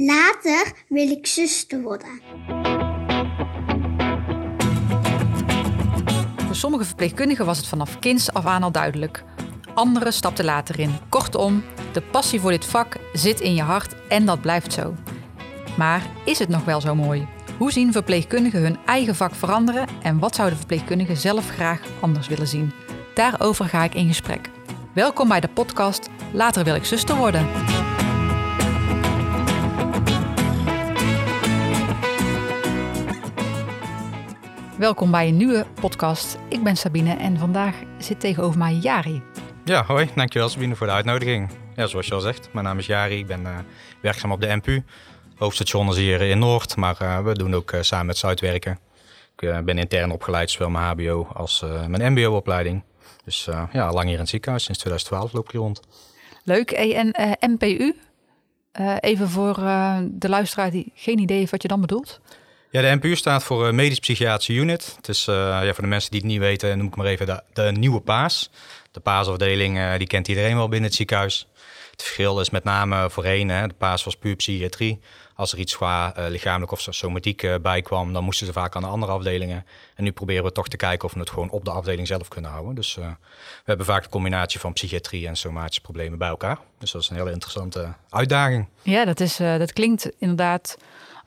Later wil ik zuster worden. Voor sommige verpleegkundigen was het vanaf kinds af aan al duidelijk. Anderen stapten later in. Kortom, de passie voor dit vak zit in je hart en dat blijft zo. Maar is het nog wel zo mooi? Hoe zien verpleegkundigen hun eigen vak veranderen en wat zouden verpleegkundigen zelf graag anders willen zien? Daarover ga ik in gesprek. Welkom bij de podcast Later wil ik zuster worden. Welkom bij een nieuwe podcast. Ik ben Sabine en vandaag zit tegenover mij Jari. Ja, hoi. Dankjewel Sabine voor de uitnodiging. Ja, zoals je al zegt, mijn naam is Jari. Ik ben uh, werkzaam op de NPU. Hoofdstation is hier in Noord, maar uh, we doen ook uh, samen met Zuidwerken. Ik ben intern opgeleid, zowel mijn HBO als mijn MBO-opleiding. Dus ja, lang hier in het ziekenhuis. Sinds 2012 loop ik hier rond. Leuk. Hey, en MPU? even voor de luisteraar die geen idee heeft wat je dan bedoelt. Ja, de NPU staat voor Medisch Psychiatrische Unit. Het is uh, ja, voor de mensen die het niet weten, noem ik maar even de, de nieuwe PAAS. De paasafdeling, uh, die kent iedereen wel binnen het ziekenhuis. Het verschil is met name voorheen, hè, de paas was puur psychiatrie. Als er iets qua lichamelijk of somatiek bij kwam, dan moesten ze vaak aan de andere afdelingen. En nu proberen we toch te kijken of we het gewoon op de afdeling zelf kunnen houden. Dus we hebben vaak de combinatie van psychiatrie en somatische problemen bij elkaar. Dus dat is een hele interessante uitdaging. Ja, dat, is, dat klinkt inderdaad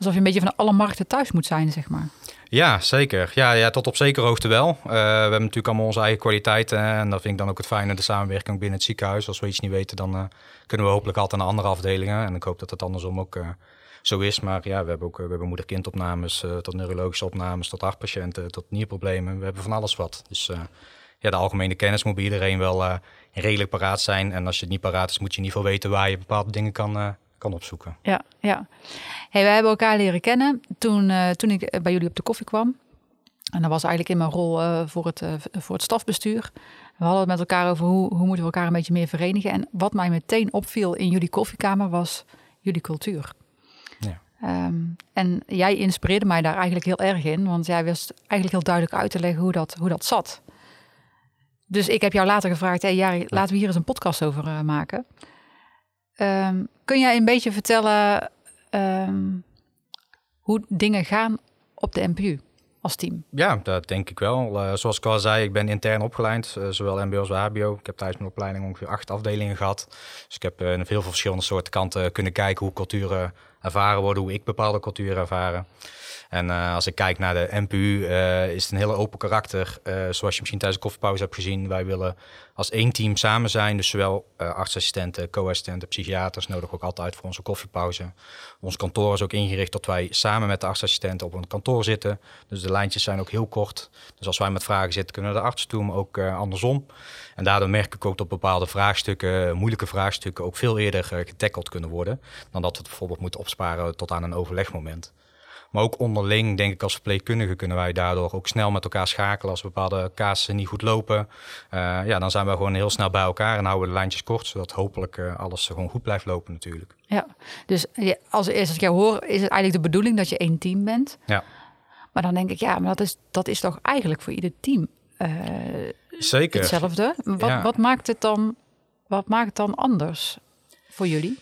alsof je een beetje van alle markten thuis moet zijn, zeg maar. Ja, zeker. Ja, ja, tot op zekere hoogte wel. Uh, we hebben natuurlijk allemaal onze eigen kwaliteiten. En dat vind ik dan ook het fijne, de samenwerking binnen het ziekenhuis. Als we iets niet weten, dan uh, kunnen we hopelijk altijd naar andere afdelingen. En ik hoop dat het andersom ook uh, zo is. Maar ja, we hebben ook we moeder-kindopnames, tot neurologische opnames, tot hartpatiënten, tot nierproblemen. We hebben van alles wat. Dus ja, de algemene kennis moet bij iedereen wel redelijk paraat zijn. En als je het niet paraat is, moet je in ieder geval weten waar je bepaalde dingen kan kan opzoeken. Ja, ja. Hey, wij hebben elkaar leren kennen toen, uh, toen ik bij jullie op de koffie kwam. En dat was eigenlijk in mijn rol uh, voor, het, uh, voor het stafbestuur. We hadden het met elkaar over hoe, hoe moeten we elkaar een beetje meer verenigen. En wat mij meteen opviel in jullie koffiekamer was jullie cultuur. Ja. Um, en jij inspireerde mij daar eigenlijk heel erg in. Want jij wist eigenlijk heel duidelijk uit te leggen hoe dat, hoe dat zat. Dus ik heb jou later gevraagd, hey Jari, laten we hier eens een podcast over maken. Um, kun jij een beetje vertellen um, hoe dingen gaan op de NPU als team? Ja, dat denk ik wel. Uh, zoals ik al zei, ik ben intern opgeleid, uh, zowel MBO als HBO. Ik heb tijdens mijn opleiding ongeveer acht afdelingen gehad. Dus ik heb uh, in heel veel verschillende soorten kanten kunnen kijken hoe culturen ervaren worden, hoe ik bepaalde culturen ervaren. En uh, als ik kijk naar de NPU, uh, is het een hele open karakter. Uh, zoals je misschien tijdens de koffiepauze hebt gezien. Wij willen als één team samen zijn. Dus zowel artsassistenten, co-assistenten, psychiaters nodig ook altijd voor onze koffiepauze. Ons kantoor is ook ingericht dat wij samen met de artsassistenten op een kantoor zitten. Dus de lijntjes zijn ook heel kort. Dus als wij met vragen zitten, kunnen de arts toe, maar ook andersom. En daardoor merk ik ook dat bepaalde vraagstukken, moeilijke vraagstukken, ook veel eerder getackeld kunnen worden. Dan dat we het bijvoorbeeld moeten tot aan een overlegmoment. Maar ook onderling, denk ik, als verpleegkundige kunnen wij daardoor ook snel met elkaar schakelen. Als bepaalde casussen niet goed lopen, uh, ja, dan zijn we gewoon heel snel bij elkaar en houden we de lijntjes kort, zodat hopelijk uh, alles gewoon goed blijft lopen natuurlijk. Ja, dus als eerst als ik jou hoor, is het eigenlijk de bedoeling dat je één team bent. Ja. Maar dan denk ik, ja, maar dat is, dat is toch eigenlijk voor ieder team uh, Zeker. hetzelfde. Wat, ja. wat, maakt het dan, wat maakt het dan anders voor jullie?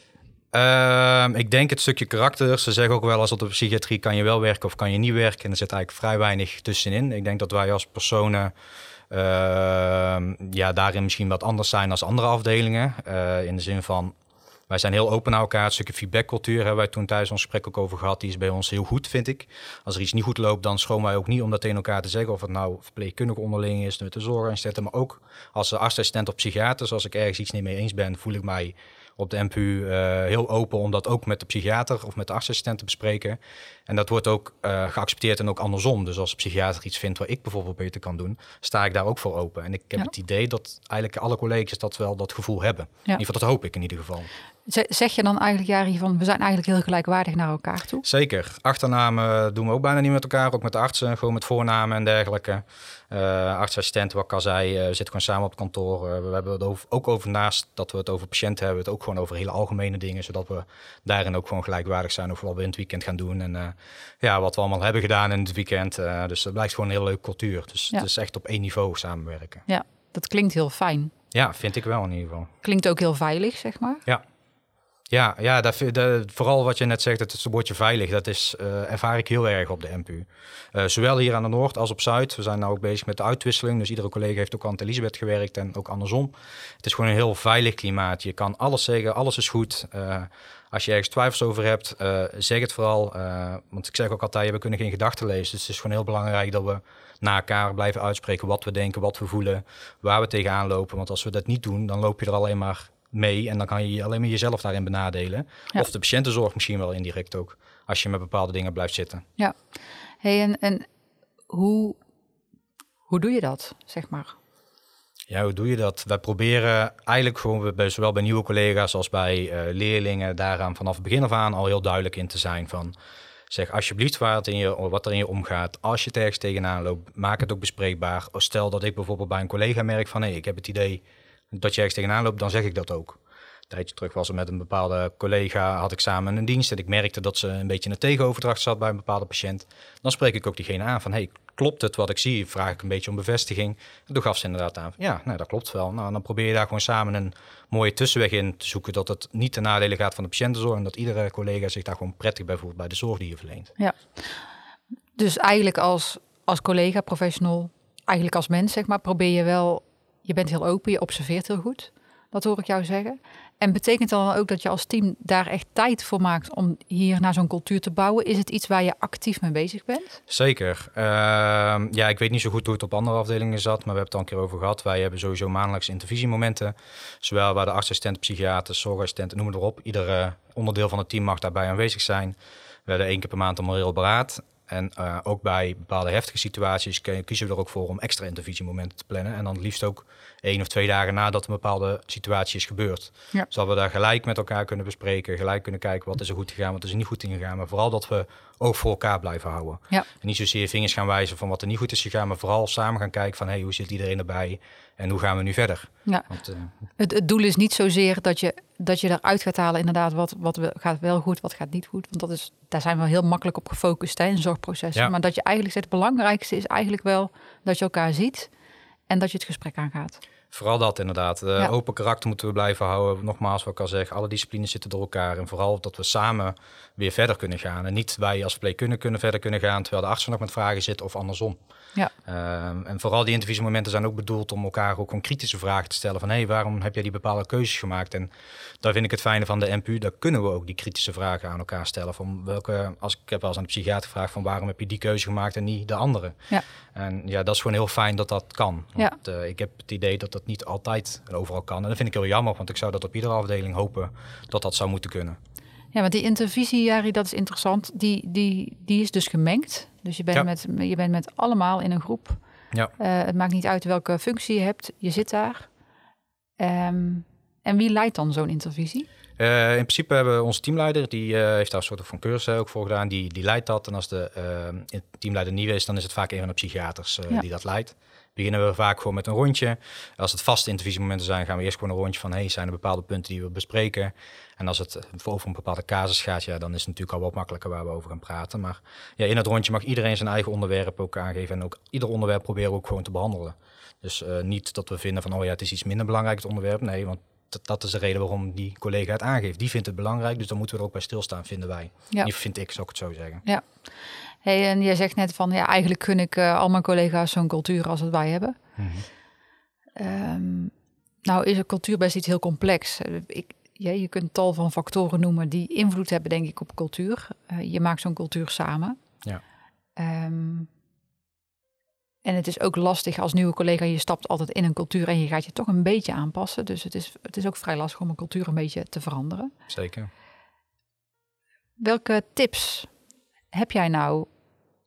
Uh, ik denk het stukje karakter. Ze zeggen ook wel als op de psychiatrie kan je wel werken of kan je niet werken. En er zit eigenlijk vrij weinig tussenin. Ik denk dat wij als personen uh, ja, daarin misschien wat anders zijn als andere afdelingen. Uh, in de zin van, wij zijn heel open naar elkaar. Het stukje feedbackcultuur hebben wij toen tijdens ons gesprek ook over gehad. Die is bij ons heel goed, vind ik. Als er iets niet goed loopt, dan schoon wij ook niet om dat tegen elkaar te zeggen. Of het nou verpleegkundig onderling is, met de zorgassistenten. Maar ook als artsassistent of psychiater. Als ik ergens iets niet mee eens ben, voel ik mij op de NPU uh, heel open om dat ook met de psychiater of met de artsassistent te bespreken. En dat wordt ook uh, geaccepteerd en ook andersom. Dus als de psychiater iets vindt waar ik bijvoorbeeld beter kan doen, sta ik daar ook voor open. En ik heb ja. het idee dat eigenlijk alle collega's dat wel dat gevoel hebben. Ja. In ieder geval, dat hoop ik in ieder geval. Zeg je dan eigenlijk, Jari, van we zijn eigenlijk heel gelijkwaardig naar elkaar toe? Zeker. Achternamen doen we ook bijna niet met elkaar, ook met de artsen, gewoon met voornamen en dergelijke. Uh, artsassistent, wat ik al zei, uh, zit gewoon samen op kantoor. Uh, we hebben het over, ook over naast dat we het over patiënten hebben, het ook gewoon over hele algemene dingen, zodat we daarin ook gewoon gelijkwaardig zijn over wat we in het weekend gaan doen en ja, wat we allemaal hebben gedaan in het weekend. dus dat blijkt gewoon een heel leuke cultuur. Dus ja. het is echt op één niveau samenwerken. Ja, dat klinkt heel fijn. Ja, vind ik wel in ieder geval. Klinkt ook heel veilig, zeg maar. Ja. Ja, ja vooral wat je net zegt, het, woordje veilig, dat is, uh, ervaar ik heel erg op de MPU. Uh, zowel hier aan de Noord als op Zuid. We zijn nu ook bezig met de uitwisseling, dus iedere collega heeft ook aan het Elisabeth gewerkt en ook andersom. Het is gewoon een heel veilig klimaat. Je kan alles zeggen, alles is goed. Uh, als je ergens twijfels over hebt, zeg het vooral. want ik zeg ook altijd, we kunnen geen gedachten lezen. Dus het is gewoon heel belangrijk dat we naar elkaar blijven uitspreken wat we denken, wat we voelen, waar we tegenaan lopen. Want als we dat niet doen, dan loop je er alleen maar mee en dan kan je alleen maar jezelf daarin benadelen. Of de patiëntenzorg misschien wel indirect ook, als je met bepaalde dingen blijft zitten. Ja, hey, en, en hoe, hoe doe je dat, zeg maar? Ja, hoe doe je dat? Wij proberen eigenlijk gewoon bij, zowel bij nieuwe collega's als bij uh, leerlingen daaraan vanaf het begin af aan al heel duidelijk in te zijn van zeg alsjeblieft wat, in je, wat er in je omgaat. Als je ergens tegenaan loopt, maak het ook bespreekbaar. Stel dat ik bijvoorbeeld bij een collega merk van hé, hey, ik heb het idee dat je ergens tegenaan loopt, dan zeg ik dat ook. Een tijdje terug was er met een bepaalde collega, had ik samen een dienst en ik merkte dat ze een beetje een tegenoverdracht zat bij een bepaalde patiënt. Dan spreek ik ook diegene aan van, hey, klopt het wat ik zie? Vraag ik een beetje om bevestiging. En toen gaf ze inderdaad aan, ja, nou, dat klopt wel. Nou, dan probeer je daar gewoon samen een mooie tussenweg in te zoeken, dat het niet ten nadele gaat van de patiëntenzorg en dat iedere collega zich daar gewoon prettig bij voelt bij de zorg die je verleent. Ja, dus eigenlijk als, als collega, professional, eigenlijk als mens, zeg maar, probeer je wel je bent heel open, je observeert heel goed. Dat hoor ik jou zeggen. En betekent dan ook dat je als team daar echt tijd voor maakt om hier naar zo'n cultuur te bouwen? Is het iets waar je actief mee bezig bent? Zeker. Uh, ja, ik weet niet zo goed hoe het op andere afdelingen zat, maar we hebben het al een keer over gehad. Wij hebben sowieso maandelijks intervisiemomenten. Zowel waar de assistent, psychiaters, zorgassistenten, noem het erop. Ieder onderdeel van het team mag daarbij aanwezig zijn. We hebben één keer per maand een moreel beraad. En uh, ook bij bepaalde heftige situaties kiezen we er ook voor om extra intervisiemomenten te plannen. En dan liefst ook één of twee dagen nadat een bepaalde situatie is gebeurd. Ja. Zodat we daar gelijk met elkaar kunnen bespreken, gelijk kunnen kijken wat is er goed gegaan, wat is er niet goed gegaan. Maar vooral dat we ook voor elkaar blijven houden. Ja. En niet zozeer vingers gaan wijzen van wat er niet goed is gegaan, maar vooral samen gaan kijken van hey, hoe zit iedereen erbij en hoe gaan we nu verder. Ja. Want, uh, het, het, doel is niet zozeer dat je, dat je eruit gaat halen inderdaad wat, wat gaat wel goed, wat gaat niet goed. Want dat is, daar zijn we heel makkelijk op gefocust hè, in zorgprocessen. Ja. Maar dat je eigenlijk het belangrijkste is eigenlijk wel dat je elkaar ziet en dat je het gesprek aangaat. Vooral dat inderdaad. Uh, Open karakter moeten we blijven houden. Nogmaals, wat ik al zeg, alle disciplines zitten door elkaar. En vooral dat we samen weer verder kunnen gaan. En niet wij als verpleegkundigen kunnen verder kunnen gaan... terwijl de arts nog met vragen zit of andersom. Ja. Uh, en vooral die intervisiemomenten zijn ook bedoeld om elkaar ook gewoon kritische vragen te stellen. Van hé, hey, waarom heb jij die bepaalde keuzes gemaakt? En daar vind ik het fijne van de NPU. Daar kunnen we ook die kritische vragen aan elkaar stellen. Van welke, als ik heb wel eens aan de psychiater gevraagd van waarom heb je die keuze gemaakt en niet de andere? Ja. En ja, dat is gewoon heel fijn dat dat kan. Want, ja. Uh, ik heb het idee dat dat niet altijd en overal kan. En dat vind ik heel jammer, want ik zou dat op iedere afdeling hopen dat dat zou moeten kunnen. Ja, want die intervisie, Jari, dat is interessant. Die, die, die is dus gemengd. Dus je bent, ja. met, je bent met allemaal in een groep. Ja. Uh, het maakt niet uit welke functie je hebt. Je zit daar. Um, en wie leidt dan zo'n intervisie? Uh, in principe hebben we onze teamleider, die uh, heeft daar een soort van cursus ook voor gedaan. Die, die leidt dat. En als de teamleider nieuw is, dan is het vaak een van de psychiaters ja. die dat leidt. Beginnen we vaak gewoon met een rondje. Als het vaste intervisiemomenten zijn, gaan we eerst gewoon een rondje van... hey, zijn er bepaalde punten die we bespreken? En als het over een bepaalde casus gaat, ja, dan is het natuurlijk al wat makkelijker waar we over gaan praten. Maar ja, in het rondje mag iedereen zijn eigen onderwerp ook aangeven. En ook ieder onderwerp proberen we ook gewoon te behandelen. Dus niet dat we vinden van, oh ja, het is iets minder belangrijk het onderwerp. Nee, want dat, dat, is de reden waarom die collega het aangeeft. Die vindt het belangrijk, dus dan moeten we er ook bij stilstaan, vinden wij. Ja. Die vind ik, zou ik het zo zeggen. Ja. Hey, en jij zegt net van, ja, eigenlijk kun ik uh, al mijn collega's zo'n cultuur als het wij hebben. Mm -hmm. um, nou is een cultuur best iets heel complex. Ik, ja, je kunt tal van factoren noemen die invloed hebben, denk ik, op cultuur. Uh, je maakt zo'n cultuur samen. Ja. Um, en het is ook lastig als nieuwe collega, je stapt altijd in een cultuur en je gaat je toch een beetje aanpassen. Dus het is, het is ook vrij lastig om een cultuur een beetje te veranderen. Zeker. Welke tips heb jij nou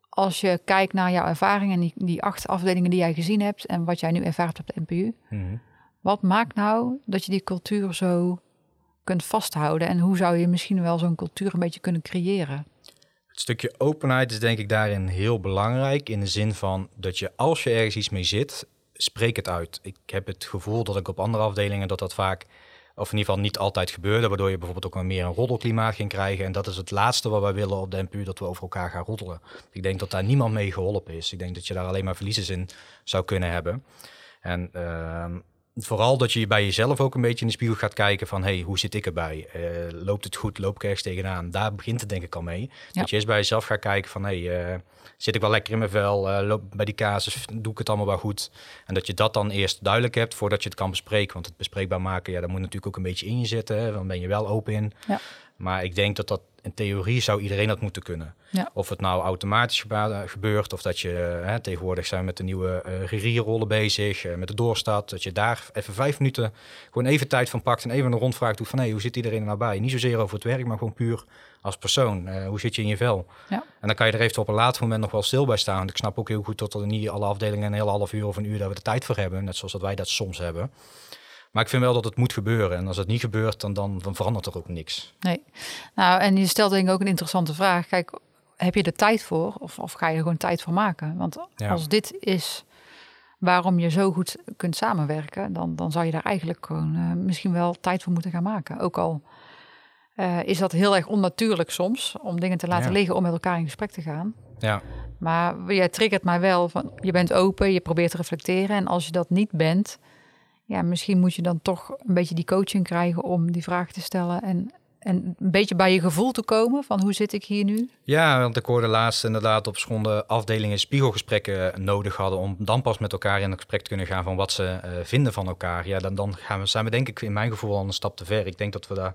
als je kijkt naar jouw ervaringen, die, die acht afdelingen die jij gezien hebt en wat jij nu ervaart op de NPU? Mm Wat maakt nou dat je die cultuur zo kunt vasthouden en hoe zou je misschien wel zo'n cultuur een beetje kunnen creëren? Het stukje openheid is denk ik daarin heel belangrijk. In de zin van dat je als je ergens iets mee zit, spreek het uit. Ik heb het gevoel dat ik op andere afdelingen dat dat vaak, of in ieder geval niet altijd gebeurde, waardoor je bijvoorbeeld ook meer een roddelklimaat ging krijgen. En dat is het laatste wat wij willen op de dat we over elkaar gaan roddelen. Ik denk dat daar niemand mee geholpen is. Ik denk dat je daar alleen maar verliezers in zou kunnen hebben. En uh, vooral dat je bij jezelf ook een beetje in de spiegel gaat kijken van... hey, hoe zit ik erbij? Eh, loopt het goed? Loop ik ergens tegenaan? Daar begint het denk ik al mee. Dat je eens bij jezelf gaat kijken van... hey, uh, zit ik wel lekker in mijn vel? Uh, loop bij die casus, doe ik het allemaal wel goed? En dat je dat dan eerst duidelijk hebt voordat je het kan bespreken. Want het bespreekbaar maken, ja, daar moet natuurlijk ook een beetje in je zitten. Hè? Dan ben je wel open in. Ja. Maar ik denk dat dat in theorie zou iedereen dat moeten kunnen. Ja. Of het nou automatisch gebeurt, of dat je hè, tegenwoordig zijn met de nieuwe uh, bezig, uh, met de doorstad, dat je daar even vijf minuten gewoon even tijd van pakt en even een rondvraag doet van hé, hey, hoe zit iedereen er nou bij? Niet zozeer over het werk, maar gewoon puur als persoon. Uh, hoe zit je in je vel? Ja. En dan kan je er even op een later moment nog wel stil bij staan. Want ik snap ook heel goed dat er niet alle afdelingen een hele half uur of een uur dat we de tijd voor hebben, net zoals dat wij dat soms hebben. Maar ik vind wel dat het moet gebeuren. En als het niet gebeurt, dan, dan, dan verandert er ook niks. Nee. Nou, en je stelt denk ik ook een interessante vraag. Kijk, heb je er tijd voor? Of, of ga je er gewoon tijd voor maken? Want als dit is waarom je zo goed kunt samenwerken, dan, dan zou je daar eigenlijk gewoon uh, misschien wel tijd voor moeten gaan maken. Ook al uh, is dat heel erg onnatuurlijk soms om dingen te laten liggen om met elkaar in gesprek te gaan. Ja. Maar jij triggert mij wel van je bent open, je probeert te reflecteren. En als je dat niet bent, ja, misschien moet je dan toch een beetje die coaching krijgen om die vraag te stellen en, en een beetje bij je gevoel te komen van hoe zit ik hier nu? Ja, want ik hoorde laatst inderdaad op school afdelingen spiegelgesprekken nodig hadden om dan pas met elkaar in het gesprek te kunnen gaan van wat ze uh, vinden van elkaar. Ja, dan, dan gaan we, zijn we denk ik in mijn gevoel al een stap te ver. Ik denk dat we daar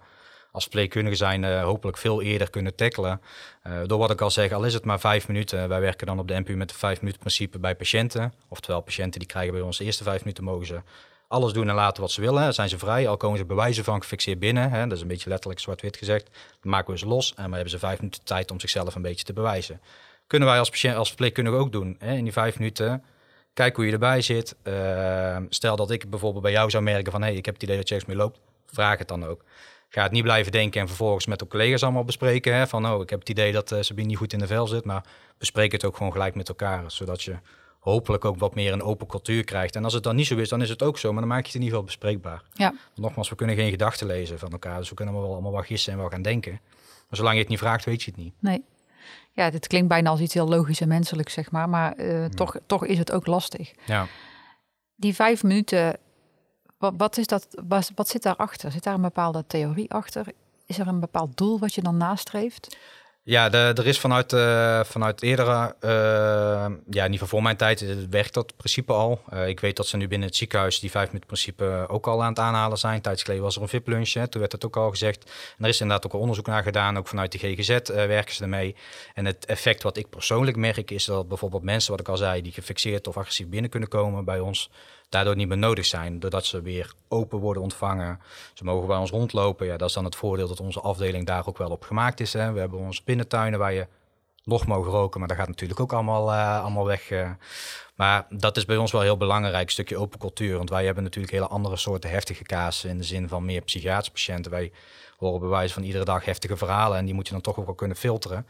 als verpleegkundigen zijn uh, hopelijk veel eerder kunnen tackelen. Uh, door wat ik al zeg, al is het maar vijf minuten. Wij werken dan op de NPU met de vijf minuten principe bij patiënten. Oftewel, patiënten die krijgen bij ons eerste vijf minuten mogen ze alles doen en laten wat ze willen. Zijn ze vrij, al komen ze bewijzen van gefixeerd binnen. Hè. Dat is een beetje letterlijk zwart-wit gezegd. Dan maken we ze los en dan hebben ze vijf minuten tijd om zichzelf een beetje te bewijzen. Kunnen wij als, patiënt, als verpleegkundige ook doen. Hè. In die vijf minuten, kijk hoe je erbij zit. Uh, stel dat ik bijvoorbeeld bij jou zou merken van... hé, ik heb het idee dat je ergens mee loopt. Vraag het dan ook. Ga het niet blijven denken en vervolgens met de collega's allemaal bespreken. Hè, van, oh, ik heb het idee dat uh, Sabine niet goed in de vel zit. Maar bespreek het ook gewoon gelijk met elkaar. Zodat je hopelijk ook wat meer een open cultuur krijgt. En als het dan niet zo is, dan is het ook zo, maar dan maak je het in ieder geval bespreekbaar. Ja. nogmaals, we kunnen geen gedachten lezen van elkaar, dus we kunnen wel allemaal wel gissen en wel gaan denken. Maar zolang je het niet vraagt, weet je het niet. Nee. Ja, dit klinkt bijna als iets heel logisch en menselijk, zeg maar, maar uh, toch, toch is het ook lastig. Ja. Die vijf minuten, wat, wat is dat, wat, wat zit daarachter? Zit daar een bepaalde theorie achter? Is er een bepaald doel wat je dan nastreeft? Ja, er is vanuit, uh, vanuit eerdere, uh, ja, in ieder geval voor mijn tijd, uh, werkt dat principe al. ik weet dat ze nu binnen het ziekenhuis die vijf minuten principe ook al aan het aanhalen zijn. Tijds geleden was er een VIP-lunch, toen werd het ook al gezegd. En er is inderdaad ook een onderzoek naar gedaan, ook vanuit de GGZ werken ze ermee. En het effect wat ik persoonlijk merk is dat bijvoorbeeld mensen, wat ik al zei, die gefixeerd of agressief binnen kunnen komen bij ons, daardoor niet meer nodig zijn. Doordat ze weer open worden ontvangen. Ze mogen bij ons rondlopen. Ja, dat is dan het voordeel dat onze afdeling daar ook wel op gemaakt is. Hè. We hebben onze binnentuinen waar je nog mogen roken, maar dat gaat natuurlijk ook allemaal, uh, allemaal weg. Uh. Maar dat is bij ons wel heel belangrijk, stukje open cultuur. Want wij hebben natuurlijk hele andere soorten heftige kaas in de zin van meer psychiatrische patiënten. Wij horen bewijs van iedere dag heftige verhalen en die moet je dan toch ook wel kunnen filteren.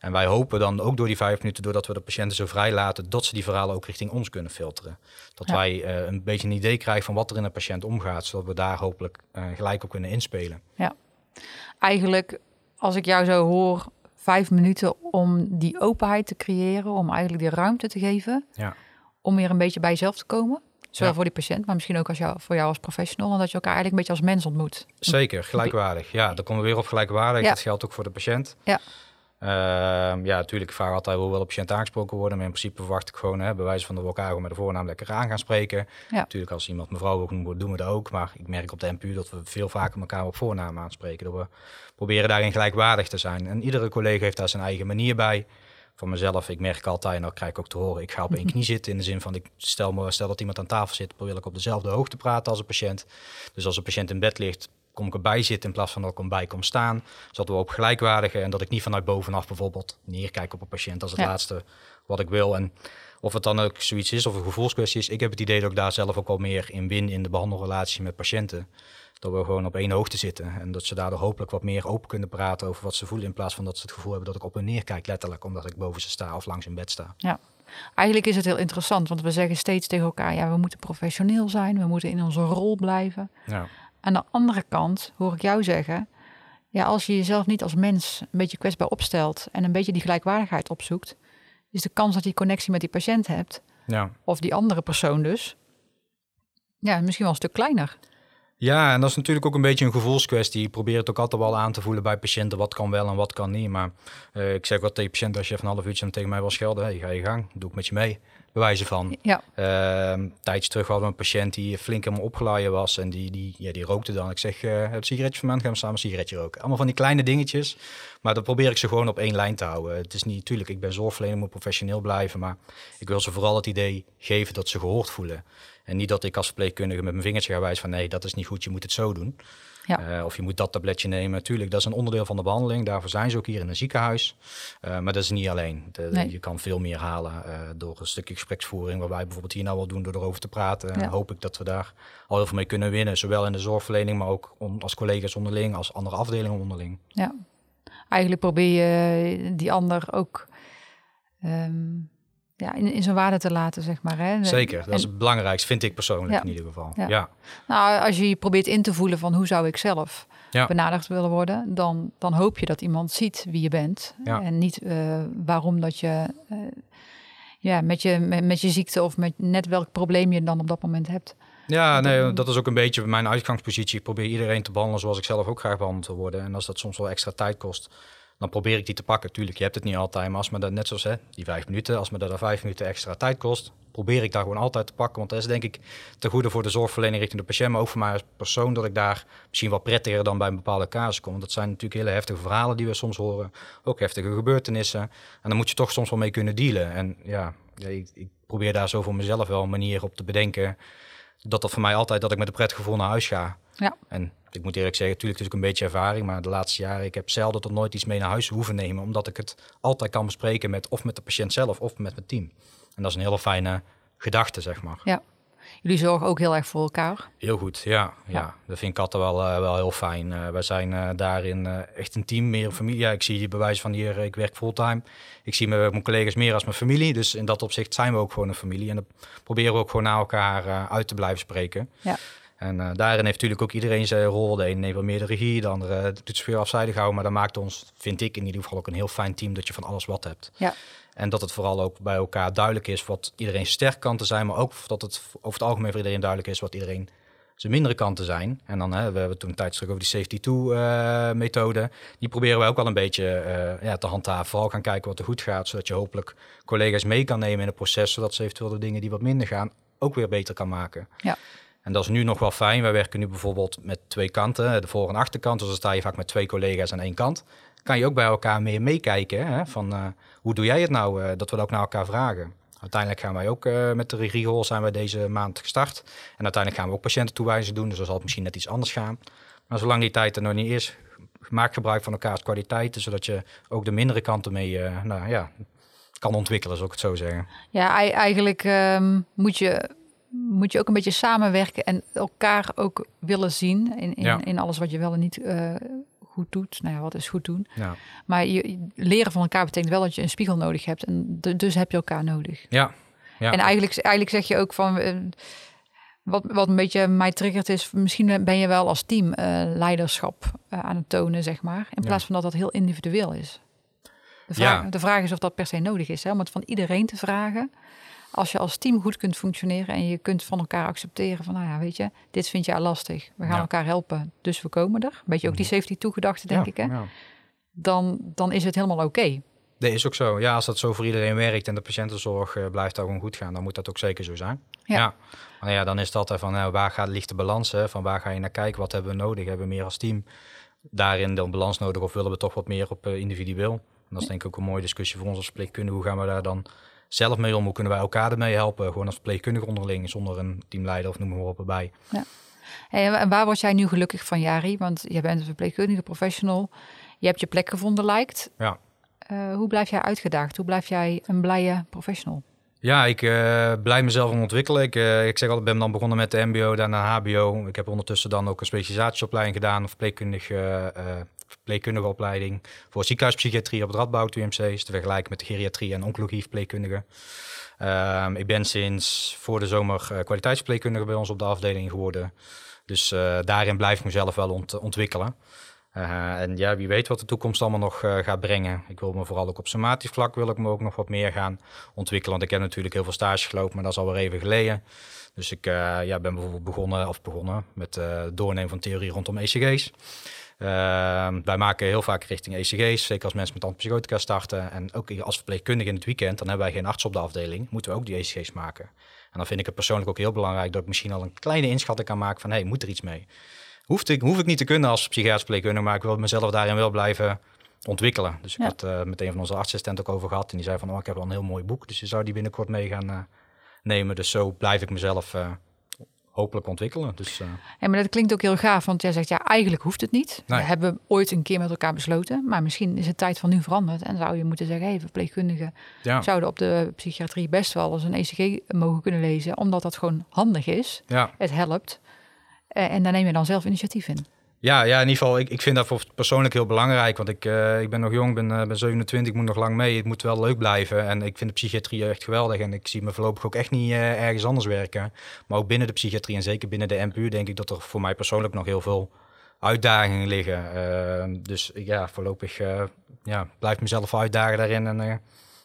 En wij hopen dan ook door die vijf minuten, doordat we de patiënten zo vrij laten, dat ze die verhalen ook richting ons kunnen filteren. Dat wij uh, een beetje een idee krijgen van wat er in een patiënt omgaat, zodat we daar hopelijk uh, gelijk op kunnen inspelen. Ja, eigenlijk als ik jou zo hoor, vijf minuten om die openheid te creëren, om eigenlijk die ruimte te geven, ja. om weer een beetje bij jezelf te komen. Zowel voor die patiënt, maar misschien ook als jou, voor jou als professional. En dat je elkaar eigenlijk een beetje als mens ontmoet. Zeker, gelijkwaardig. Ja, dan komen we weer op gelijkwaardig. Ja. Dat geldt ook voor de patiënt. Ja. Uh, ja, natuurlijk, ik vraag altijd hoe wel de patiënt aangesproken worden. Maar in principe verwacht ik gewoon, hè, bij wijze van de elkaar met de voornaam lekker aan gaan spreken. Ja. Natuurlijk, als iemand mevrouw ook moet, doen we dat ook. Maar ik merk op de NPU dat we veel vaker elkaar op voornaam aanspreken. Dat we proberen daarin gelijkwaardig te zijn. En iedere collega heeft daar zijn eigen manier bij voor mezelf, ik merk altijd, en dat krijg ik ook te horen, ik ga op één knie zitten in de zin van, ik stel, me, stel dat iemand aan tafel zit, probeer ik op dezelfde hoogte praten als een patiënt. Dus als een patiënt in bed ligt, kom ik erbij zitten in plaats van dat ik erbij kom staan. Zodat we op gelijkwaardige en dat ik niet vanuit bovenaf bijvoorbeeld neerkijk op een patiënt als het laatste wat ik wil. En of het dan ook zoiets is of een gevoelskwestie is, ik heb het idee dat ik daar zelf ook al meer in win in de behandelrelatie met patiënten dat we gewoon op één hoogte zitten. En dat ze daardoor hopelijk wat meer open kunnen praten over wat ze voelen. In plaats van dat ze het gevoel hebben dat ik op hun neerkijk, letterlijk, omdat ik boven ze sta of langs in bed sta. Ja. Eigenlijk is het heel interessant, want we zeggen steeds tegen elkaar: ja, we moeten professioneel zijn, we moeten in onze rol blijven. Ja. Aan de andere kant hoor ik jou zeggen: ja, als je jezelf niet als mens een beetje kwetsbaar opstelt en een beetje die gelijkwaardigheid opzoekt, is de kans dat je connectie met die patiënt hebt, ja. of die andere persoon dus, Ja, misschien wel een stuk kleiner. Ja, en dat is natuurlijk ook een beetje een gevoelskwestie. Ik probeer het ook altijd wel aan te voelen bij patiënten. Wat kan wel en wat kan niet. Maar uh, ik zeg wat tegen patiënten als je van een half uurtje tegen mij wil schelden. Hey, ga je gang, doe ik met je mee. Bewijzen van. Ja. Uh, tijdje terug hadden we een patiënt die flink helemaal opgeladen was. En die, die, ja, die rookte dan. Ik zeg, uh, het sigaretje van mij, gaan we samen een sigaretje roken. Allemaal van die kleine dingetjes. Maar dan probeer ik ze gewoon op één lijn te houden. Het is niet, natuurlijk, ik ben zorgverlener, moet professioneel blijven. Maar ik wil ze vooral het idee geven dat ze gehoord voelen. En niet dat ik als verpleegkundige met mijn vingertje ga wijzen van nee, dat is niet goed, je moet het zo doen. Ja. Uh, of je moet dat tabletje nemen. Natuurlijk, dat is een onderdeel van de behandeling. Daarvoor zijn ze ook hier in een ziekenhuis. Uh, maar dat is niet alleen. De, Nee. Je kan veel meer halen uh, door een stukje gespreksvoering. Wat wij bijvoorbeeld hier nou wel doen door erover te praten. En Ja. hoop ik dat we daar al heel veel mee kunnen winnen. Zowel in de zorgverlening, maar ook om, als collega's onderling, als andere afdelingen onderling. Ja. Eigenlijk probeer je die ander ook ehm, ja, in, in zijn waarde te laten, zeg maar. Hè? Zeker, dat is het belangrijkste, vind ik persoonlijk Ja. in ieder geval. Ja. Ja. Nou, als je je probeert in te voelen van hoe zou ik zelf Ja. benaderd willen worden, dan, dan hoop je dat iemand ziet wie je bent. En niet eh, waarom dat je, eh, ja, met je met, met je ziekte of met net welk probleem je dan op dat moment hebt. Ja, nee, dat is ook een beetje mijn uitgangspositie. Ik probeer iedereen te behandelen zoals ik zelf ook graag behandeld wil worden. En als dat soms wel extra tijd kost, dan probeer ik die te pakken. Tuurlijk, je hebt het niet altijd, maar als me dat net zoals hè, die vijf minuten, als me dat vijf minuten extra tijd kost, probeer ik daar gewoon altijd te pakken. Want dat is denk ik te goede voor de zorgverlening richting de patiënt, maar ook voor mij als persoon dat ik daar misschien wel prettiger dan bij een bepaalde casus kom. Want dat zijn natuurlijk hele heftige verhalen die we soms horen, ook heftige gebeurtenissen. En dan moet je toch soms wel mee kunnen dealen. En ja, ja, ik, ik probeer daar zo voor mezelf wel een manier op te bedenken dat dat voor mij altijd dat ik met een prettig gevoel naar huis ga. Ja. En ik moet eerlijk zeggen, natuurlijk is ook een beetje ervaring, maar de laatste jaren, ik heb zelden tot nooit iets mee naar huis hoeven nemen, omdat ik het altijd kan bespreken met of met de patiënt zelf of met mijn team. En dat is een hele fijne gedachte, zeg maar. Ja. Jullie zorgen ook heel erg voor elkaar. Heel goed, ja. ja. Ja. Dat vind ik altijd wel, eh, wel heel fijn. Eh wij zijn eh, daarin echt een team, meer een familie. Ja, ik zie hier bewijs van hier, ik werk fulltime. Ik zie mijn, mijn collega's meer als mijn familie. Dus in dat opzicht zijn we ook gewoon een familie. En dan proberen we ook gewoon naar elkaar uit te blijven spreken. Ja. En daarin heeft natuurlijk ook iedereen zijn rol. De een neemt wat meer de regie, de andere doet het veel afzijdig houden. Maar dat maakt ons, vind ik in ieder geval ook een heel fijn team dat je van alles wat hebt. Ja. En dat het vooral ook bij elkaar duidelijk is wat iedereen sterk kanten zijn, maar ook dat het over het algemeen voor iedereen duidelijk is wat iedereen zijn mindere kanten zijn. En dan hè, we hebben toen een tijd terug over die safety 2 methode. Die proberen wij ook wel een beetje eh, ja, te handhaven. Vooral gaan kijken wat er goed gaat, zodat je hopelijk collega's mee kan nemen in het proces, zodat ze eventueel de dingen die wat minder gaan ook weer beter kan maken. Ja. En dat is nu nog wel fijn. Wij werken nu bijvoorbeeld met twee kanten, de voor- en achterkant. Dus dan sta je vaak met twee collega's aan één kant. Kan je ook bij elkaar meer meekijken. Hè? Van eh, hoe doe jij het nou? eh, dat we dat ook naar elkaar vragen. Uiteindelijk gaan wij ook eh, met de regiegol zijn wij deze maand gestart. En uiteindelijk gaan we ook patiëntentoewijzing doen. Dus dan zal het misschien net iets anders gaan. Maar zolang die tijd er nog niet is, maak gebruik van elkaars kwaliteiten. Zodat je ook de mindere kanten mee nou, ja, kan ontwikkelen, zou ik het zo zeggen. Ja, ei- eigenlijk ehm, moet, je, moet je ook een beetje samenwerken en elkaar ook willen zien in, in, Ja. in alles wat je wel en niet eh, goed doet. Nou ja, wat is goed doen? Ja, Maar je, leren van elkaar betekent wel dat je een spiegel nodig hebt. En dus heb je elkaar nodig. ja. ja. En eigenlijk, eigenlijk zeg je ook van... eh, wat, wat een beetje mij triggert is... misschien ben je wel als team eh, leiderschap eh, aan het tonen, zeg maar. In Ja. plaats van dat dat heel individueel is. De vraag, Ja. de vraag is of dat per se nodig is. Hè? Om het van iedereen te vragen. Als je als team goed kunt functioneren... en je kunt van elkaar accepteren van... nou ja, weet je, dit vind jij lastig. We gaan Ja. elkaar helpen, dus we komen er. Beetje ook die safety toegedachte, denk Ja, ik. Hè? ja. Dan, dan is het helemaal oké. Dat is ook zo. Ja, als dat zo voor iedereen werkt en de patiëntenzorg eh, blijft daar gewoon goed gaan, dan moet dat ook zeker zo zijn. Ja. Maar ja, dan is het altijd van nou, waar gaat, ligt de balans? Hè? Van waar ga je naar kijken? Wat hebben we nodig? Hebben we meer als team daarin de balans nodig of willen we toch wat meer op eh, individueel? En dat is denk ik ook een mooie discussie voor ons als verpleegkundige. Hoe gaan we daar dan zelf mee om? Hoe kunnen wij elkaar ermee helpen? Gewoon als verpleegkundige onderling, zonder een teamleider of noem maar op erbij. Hey, en waar word jij nu gelukkig van, Jari? Want je bent een verpleegkundige professional. Je hebt je plek gevonden, lijkt. Ja. Eh, hoe blijf jij uitgedaagd? Hoe blijf jij een blije professional? Ja, ik eh blijf mezelf ontwikkelen. Ik, eh, ik zeg altijd, ben dan begonnen met de MBO, daarna HBO. Ik heb ondertussen dan ook een specialisatieopleiding gedaan, een verpleegkundige, verpleegkundige opleiding voor ziekenhuispsychiatrie op het Radboud UMC, is te vergelijken met de geriatrie en oncologie verpleegkundige. Ehm, ik ben sinds voor de zomer kwaliteitsverpleegkundige bij ons op de afdeling geworden. Dus daarin blijf ik mezelf wel ont- ontwikkelen. Uh, en ja, wie weet wat de toekomst allemaal nog uh, gaat brengen. Ik wil me vooral ook op somatisch vlak wil ik me ook nog wat meer gaan ontwikkelen. Want ik heb natuurlijk heel veel stages gelopen, maar dat is alweer even geleden. Dus ik uh, ja, ben bijvoorbeeld begonnen, of begonnen met het doornemen van theorie rondom ECG's. Wij maken heel vaak richting ECG's, zeker als mensen met antipsychotica starten. En ook als verpleegkundige in het weekend, dan hebben wij geen arts op de afdeling, moeten we ook die ECG's maken. En dan vind ik het persoonlijk ook heel belangrijk dat ik misschien al een kleine inschatting kan maken van, hé, hey, moet er iets mee? Hoeft ik, hoef ik niet te kunnen als psychiatrisch verpleegkundige, maar ik wil mezelf daarin wel blijven ontwikkelen. Dus ik had uh, met een van onze artsassistenten ook over gehad. En die zei van, oh, ik heb al een heel mooi boek, dus je zou die binnenkort mee gaan uh, nemen. Dus zo blijf ik mezelf uh, hopelijk ontwikkelen. Dus, uh... ja, maar dat klinkt ook heel gaaf, want jij zegt ja, eigenlijk hoeft het niet. Nee. We hebben ooit een keer met elkaar besloten, maar misschien is het tijd van nu veranderd en zou je moeten zeggen, hey, verpleegkundigen ja. zouden op de psychiatrie best wel eens een ECG mogen kunnen lezen, omdat dat gewoon handig is. Ja. Het helpt. Uh, en daar neem je dan zelf initiatief in. Ja, ja, in ieder geval, ik, ik vind dat voor persoonlijk heel belangrijk. Want ik, uh, ik ben nog jong, ben, uh, ben 27, ik moet nog lang mee. Het moet wel leuk blijven. En ik vind de psychiatrie echt geweldig. En ik zie me voorlopig ook echt niet ergens anders werken. Maar ook binnen de psychiatrie en zeker binnen de NPU denk ik dat er voor mij persoonlijk nog heel veel uitdagingen liggen. dus ja, voorlopig ja, blijf mezelf uitdagen daarin en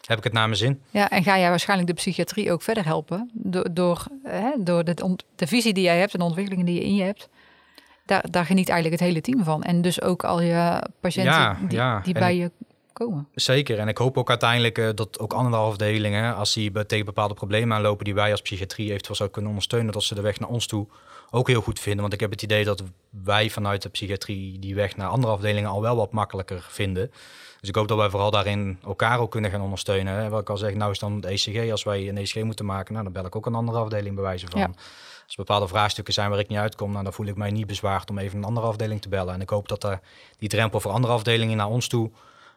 heb ik het naar mijn zin. Ja, en ga jij waarschijnlijk de psychiatrie ook verder helpen door, door, hè, door de, de visie die jij hebt en de ontwikkelingen die je in je hebt? daar, daar geniet eigenlijk het hele team van. En dus ook al je patiënten die, die bij je komen. Zeker. En ik hoop ook uiteindelijk uh, dat ook andere afdelingen, als die tegen bepaalde problemen aanlopen die wij als psychiatrie eventueel zouden kunnen ondersteunen, dat ze de weg naar ons toe ook heel goed vinden. Want ik heb het idee dat wij vanuit de psychiatrie die weg naar andere afdelingen al wel wat makkelijker vinden. Dus ik hoop dat wij vooral daarin elkaar ook kunnen gaan ondersteunen. Wat ik al zeg, nou is dan de ECG. Als wij een ECG moeten maken, nou, dan bel ik ook een andere afdeling bij wijze van. Ja. Als bepaalde vraagstukken zijn waar ik niet uitkom, nou, dan voel ik mij niet bezwaard om even een andere afdeling te bellen. En ik hoop dat uh, die drempel voor andere afdelingen naar ons toe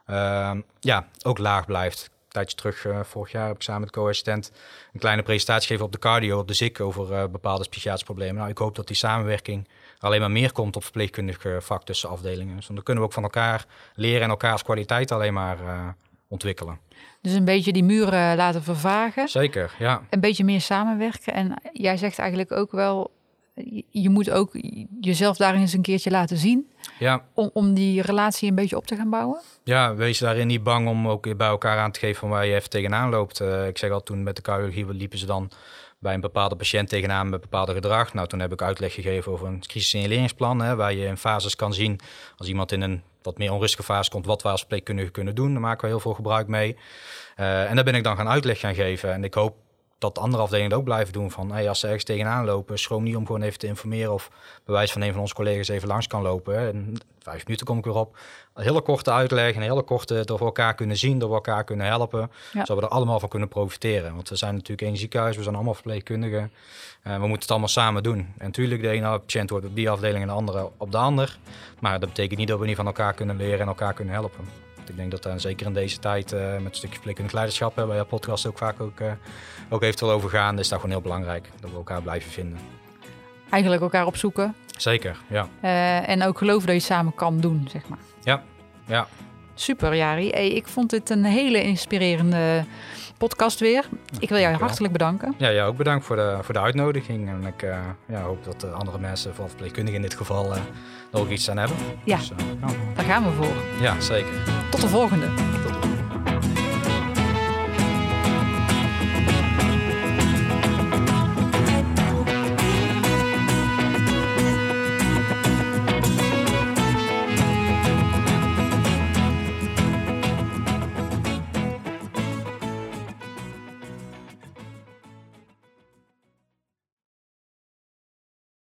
uh, ja, ook laag blijft. Tijdje terug, uh, vorig jaar, heb ik samen met co-assistent een kleine presentatie gegeven op de cardio, op de ZIK, over uh, bepaalde psychiatrische problemen. Nou, ik hoop dat die samenwerking alleen maar meer komt op verpleegkundige vak tussen afdelingen. Dus dan kunnen we ook van elkaar leren en elkaars kwaliteit alleen maar ontwikkelen. Dus een beetje die muren laten vervagen. Zeker, ja. Een beetje meer samenwerken. En jij zegt eigenlijk ook wel, je moet ook jezelf daarin eens een keertje laten zien. Ja. Om, om die relatie een beetje op te gaan bouwen. Ja, wees daarin niet bang om ook bij elkaar aan te geven van waar je even tegenaan loopt. Uh, ik zeg al, toen met de cardiologie liepen ze dan bij een bepaalde patiënt tegenaan met bepaalde gedrag. Nou, toen heb ik uitleg gegeven over een crisissignaleringsplan, hè, waar je in fases kan zien als iemand in een wat meer onrustige fase komt, wat wij als kunnen doen. Daar maken we heel veel gebruik mee. Uh, en daar ben ik dan gaan uitleg gaan geven. En ik hoop dat andere afdelingen ook blijven doen. Van hey, als ze ergens tegenaan lopen, schroom niet om gewoon even te informeren of bewijs van een van onze collega's even langs kan lopen. En vijf minuten kom ik weer op. Een hele korte uitleg, een hele korte door elkaar kunnen zien, door elkaar kunnen helpen. Ja. Zodat we er allemaal van kunnen profiteren. Want we zijn natuurlijk één ziekenhuis, we zijn allemaal verpleegkundigen. Uh, we moeten het allemaal samen doen. En natuurlijk, de ene patiënt wordt op die afdeling en de andere op de ander. Maar dat betekent niet dat we niet van elkaar kunnen leren en elkaar kunnen helpen. Ik denk dat daar zeker in deze tijd uh, met een stukje verpleegkundig leiderschap, waar je podcast ook vaak ook, ook eventueel over gaan, is dat gewoon heel belangrijk dat we elkaar blijven vinden. Eigenlijk elkaar opzoeken. Zeker, ja. En ook geloven dat je het samen kan doen, zeg maar. Ja, ja. Super, Jari. Hey, ik vond dit een hele inspirerende podcast weer. Ik wil jou hartelijk bedanken. Ja, ja ook bedankt voor de, voor de uitnodiging. En ik uh, ja, hoop dat andere mensen, vooral verpleegkundigen in dit geval, uh, er ook iets aan hebben. Ja, dus, uh, daar gaan we voor. Ja, zeker. Tot de volgende.